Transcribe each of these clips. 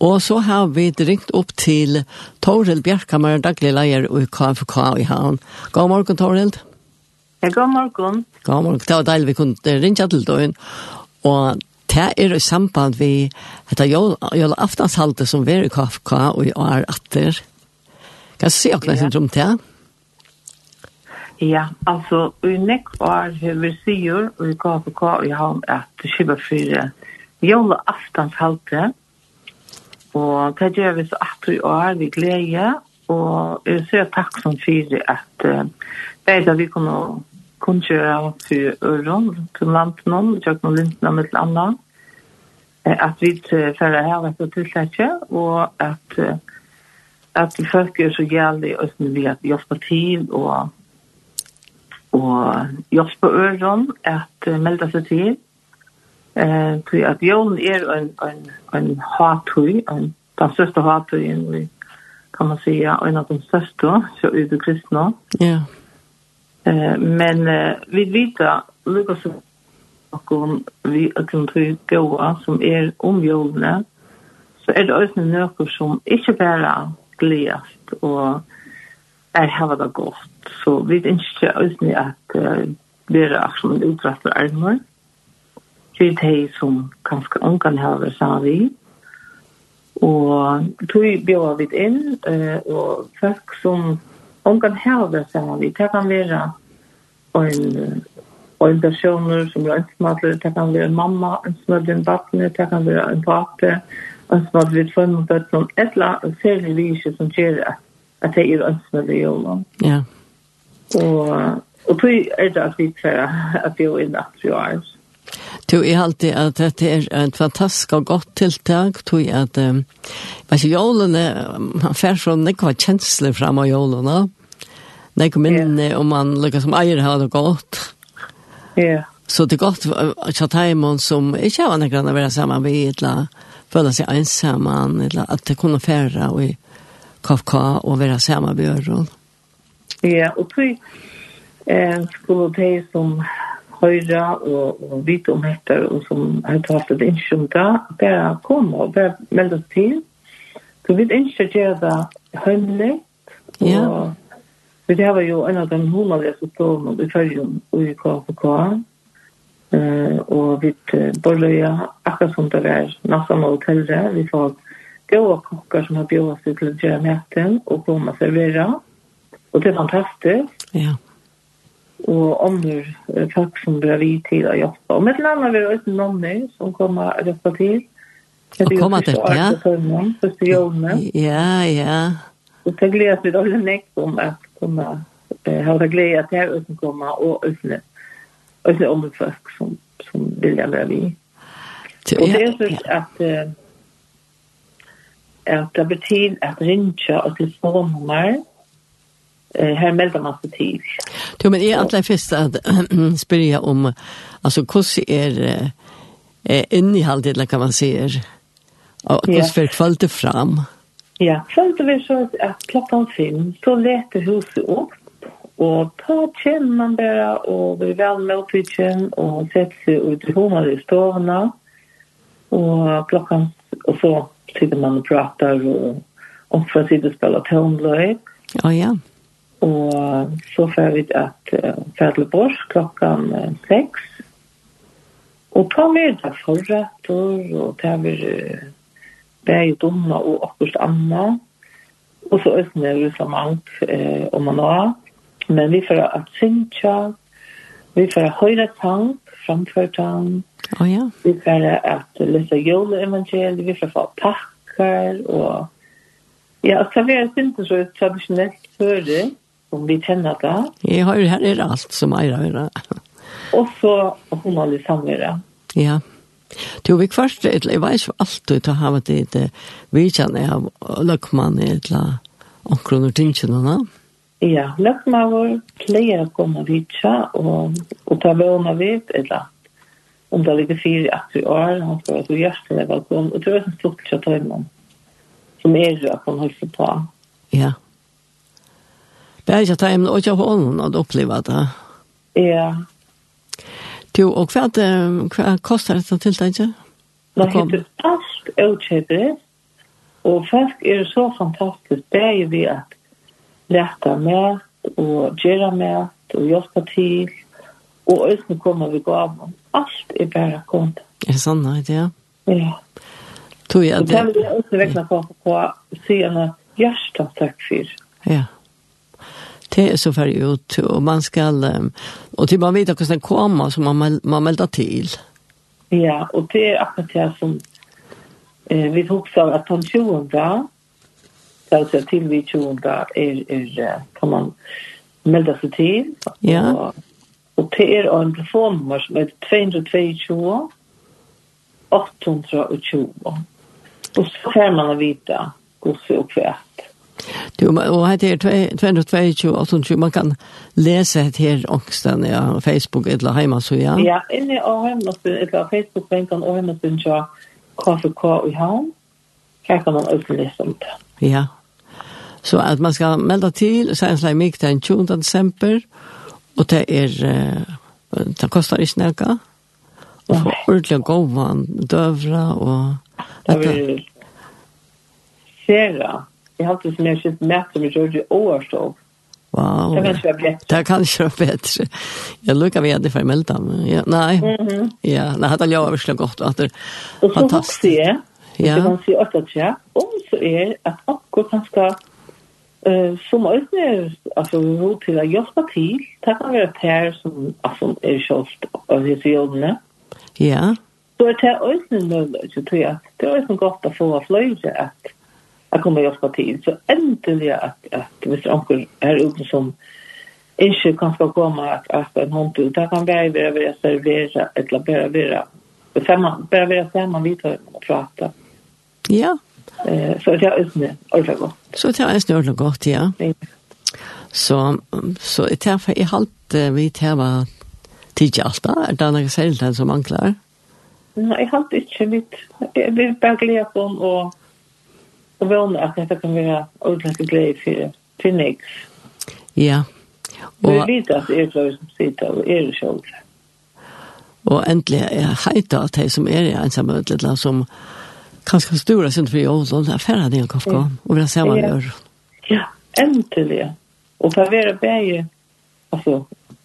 Og så har vi ringt opp til Torhild Bjerkammer, daglig leier i KFK i Havn. God morgen, Torhild. Ja, god morgen. God morgen. Det var deilig vi kunne ringe til døgn. Og det er i samband vi heter etter jolaftenshalte som er i KFK og i år atter. Kan du si akkurat sin rom til? Ja, altså, i nekk år har vi sier i KFK i Havn at det skjer for jolaftenshalte. Ja Og hva gjør vi så at vi er vi glede, og jeg ser takk som fyrer at uh, vi kunne kunne kunngjøre til Øron, til landen om, til noen lintene med til annet, at vi fører her etter tilsetje, og at at folk er så gjerlig og som vi har hjelper til og og hjelper øren at melde seg til. Eh, tui at jól er en, en, en hatui, en, den største hatuien vi kan man säga, en av de största, så ut i kristna. Ja. Eh, men eh, vi vet Lukas og vi kan tui gåa som er om så er det også noe som ikke bare gledast og er hava det godt. Så vi vet ønsker også at uh, dere er som en utrettet er noe. Mm til de som kanskje ungan har vært sammen Og tog bjør vi inn, og folk som ungen har vært vi det kan være en en person som er ønsmadler, det kan være en mamma, en ønsmadler en vattne, det kan være en pate, en smadlig pape, ønsmadler et formålet, et eller annet særlig lyse som gjør at det er ønsmadler i jorden. Ja. Og, og tog er det at vi prøver at vi er innatt i år, så Du er alltid at dette er et fantastisk og godt tiltak, tror jeg at, um, vet ikke, jolene, man fer så nekva kjensler fram av jolene, nekva minne, yeah. og man lukkar som eier har det godt. Ja. Yeah. Så det er godt at Heimon som ikke har nekva å være sammen med, eller føle seg ensamman, eller at det kunne fære og i KFK og være sammen med Bjørn. Ja, og tog, eh, skulle det som høyre og, og vite om dette, og som har tatt et ikke da, bare kom og bare melde oss til. Så vi ønsker å gjøre det høymelig, og ja. vi har jo en av de hovedlige symptomene i følgen i KFK, uh, og vi borløya akkurat som det er nesten av hotellet, vi får gode kokker som har bjøret seg til å gjøre maten og komme og servere, og det er fantastisk. Ja og andre folk som blir vi til å hjelpe. Og med landet vil det uten nonner som kommer og jobber til. Og kommer til, ja. Første jordene. Ja, ja. Og så gleder vi alle nekt om at komme, ha det glede til å uten komme og uten uten andre folk som, som vil være vi. Og det er sånn at at det betyr at rinja og telefonnummer, eh här melder man sig till. Jo, men är alla först att spyrja om alltså hur är eh innehållet eller kan man säga och hur för kvalitet fram. Ja, följde vi så att, att klockan fem så lät huset upp og ta kjenner man bare og blir vel med opp i kjenn og setter seg ut i hodet i stående, og klokken og så sitter man og prater og omfra sitter og spiller toneløy. Å oh, ja. Og så får vi at uh, Fædleborg klokkan uh, 6. Og ta med det forretter, og ta med uh, bæg dumma og akkurat anna. Og så østen er det så mangt eh, om man har. Men vi får at synsja, vi får høyre tank, framfør tank. Oh, ja. Vi får at lese juleevangeliet, vi får få pakker, og ja, så vi er synsja så tradisjonelt hører som vi kjenner det. Jeg har jo her er alt som eier av det. Og så hun har litt samverd. Ja. Du vi først, jeg vet ikke alltid til å ha det i det vidtjene av løkmann i et eller omkron og tingene. Ja, løkmann var pleier å komme vidtja og, og ta vågne vidt eller om det ligger fire etter år, han skal være så hjertelig velkommen, og det er en stort kjøttøymann som er jo at han holdt på. Ja. Bare ikke ta hjemme, og ikke på ånden, og oppleve det. Ja. Du, og hva, det, hva koster dette tiltaket? Det heter alt utkjøpet, og folk er så fantastisk, det er vi at lærte med, og gjøre med, og hjelpe til, og øyne kommer vi gå gav Alt er bare kommet. Er det sånn, ja? Ja. Tog jeg det. Og det vil jeg også vekkene på på siden av hjertet takk for. Ja det er så färg ut och man ska och till man vet att den kommer så man man melder till. Ja, og det er akkurat det som eh, vi huxar at den 20 Det att säga til vi 20 Er, är kan man melda sig till. Ja. Og, og det er en telefonnummer som er 222 820. Og så får man vite hvordan så kvätt Du, og her er 2228, man kan lese det her ångsten ja, Facebook eller hjemme, så ja. Ja, inne og hjemme, eller Facebook-benken og hjemme, så ja, KFK i havn, her kan man også lese om det. Ja, så at man skal melde til, så er det slik mye den 20. desember, og det er, det koster ikke noe, og for ordentlig god vann, døvra, og... Det er sera Jeg har alltid som jeg kjent med som jeg gjør det overstått. Wow. Det kan ikke være bättre. Det kan ikke være bedre. Jeg lukker vid det för mellan. Ja, nej. Mm -hmm. Ja, nej, hade jag verkligen gott att det Og så fantastisk. så jeg, ja. det kan si åt til jag, om så er at akkurat han skal Uh, som ösne alltså hur till att hjälpa till tack vare det här som altså, er kjølt av disse självna. Ja. Så er det är ösne nu så tror jag. Det er ösne godt å få flöjt at att komma hjälpa till. Så äntligen att, att hvis onkel är ute som inte kan ska komma att äta en hund ut. Det kan bara vara att servera eller bara vara samman, bara vara samman vid och prata. Ja. Eh, så det är ju ordentligt gott. Så det är ju ordentligt gott, ja. Så, så det tar för i halvt vi tar tidsi alt er det noe særlig som mangler? Nei, jeg har ikke mitt. Jeg vil bare glede på den, og og vågne at dette kan være ordentlig glede for, for nek. Ja. Og, vi vet at det er flere som sitter og er selv. Og endelig er heita at de som er i ensamme utledla som kanskje stora sin fri ålder, er færre det en kafka, og vil ha samme ja. gjør. Ja, endelig. Og for å være bæge, altså,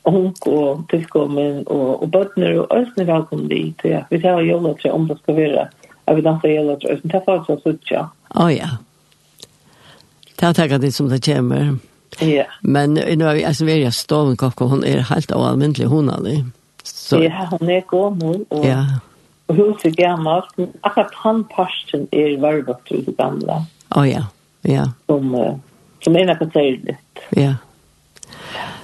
ung og tilkommen, og, og bøtner og østene velkommen dit, ja. Vi tar jo jolla til om det skal være Jag vet inte hela tror jag. Det får så sucha. Ja ja. Det tar det som det kommer. Ja. Men nu är vi alltså vi är stolen kokko hon är helt oanvändlig hon alltså. Så Ja, hon är god och Ja. Och hur så gammalt akkurat han pasten är varvat till det gamla. Ja ja. Ja. Som som är något trevligt. Ja.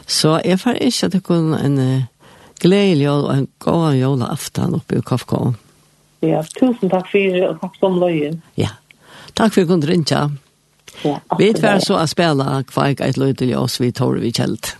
Så jag får inte att det kunde en gledelig glädje och en god jolafton uppe i Kafkon. Ja, tusen takk for det, og takk som løyen. Ja, takk for at du Ja, Vi er så å spille hva et løy til oss vi tårer vi kjelt.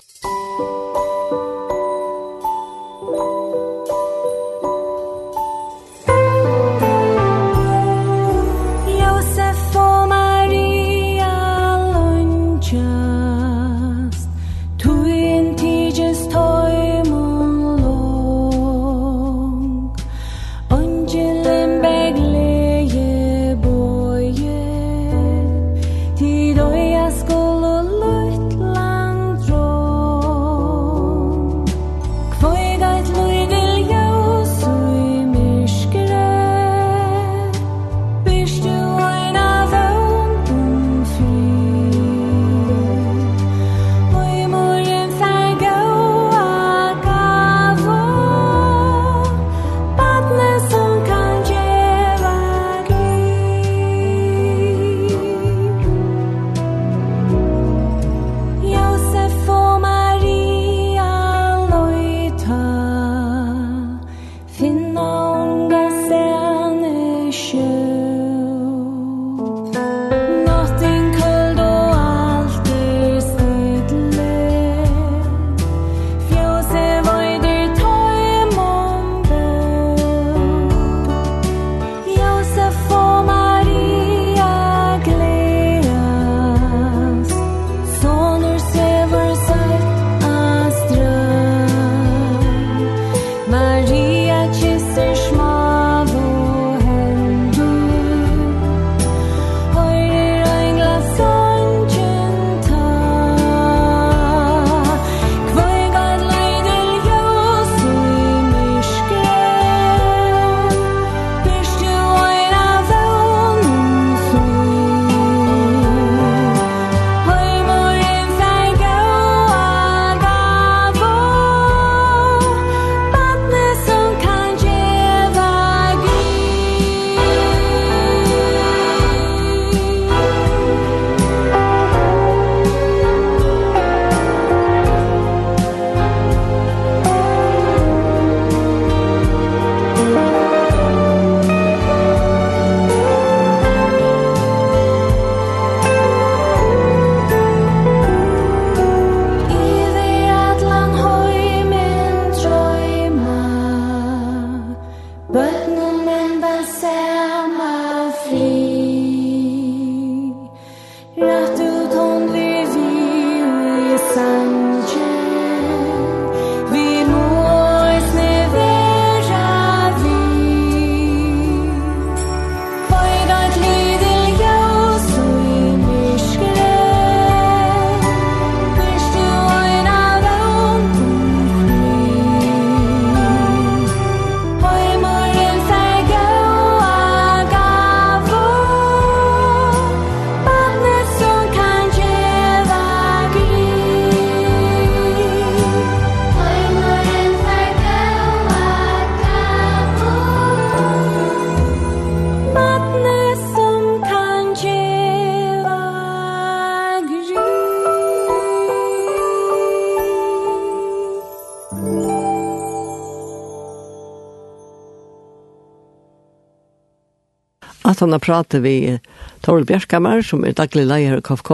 han har pratet vi Torl Bjerkammer, som er daglig leier i KFK,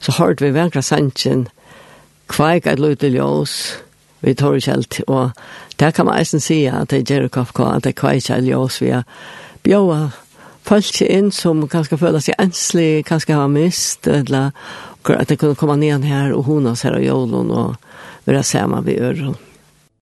så hørte vi Vengra Sanchen, Kveik et løyte ljøs, vi tar ikke og der kan man eisen si at det gjør KFK, at det kveik et ljøs, vi har bjøa folk inn som kanskje føler seg enslig, kanskje har mist, eller at det kunne komme ned her og hona oss her og jålen, og være sammen ved øren.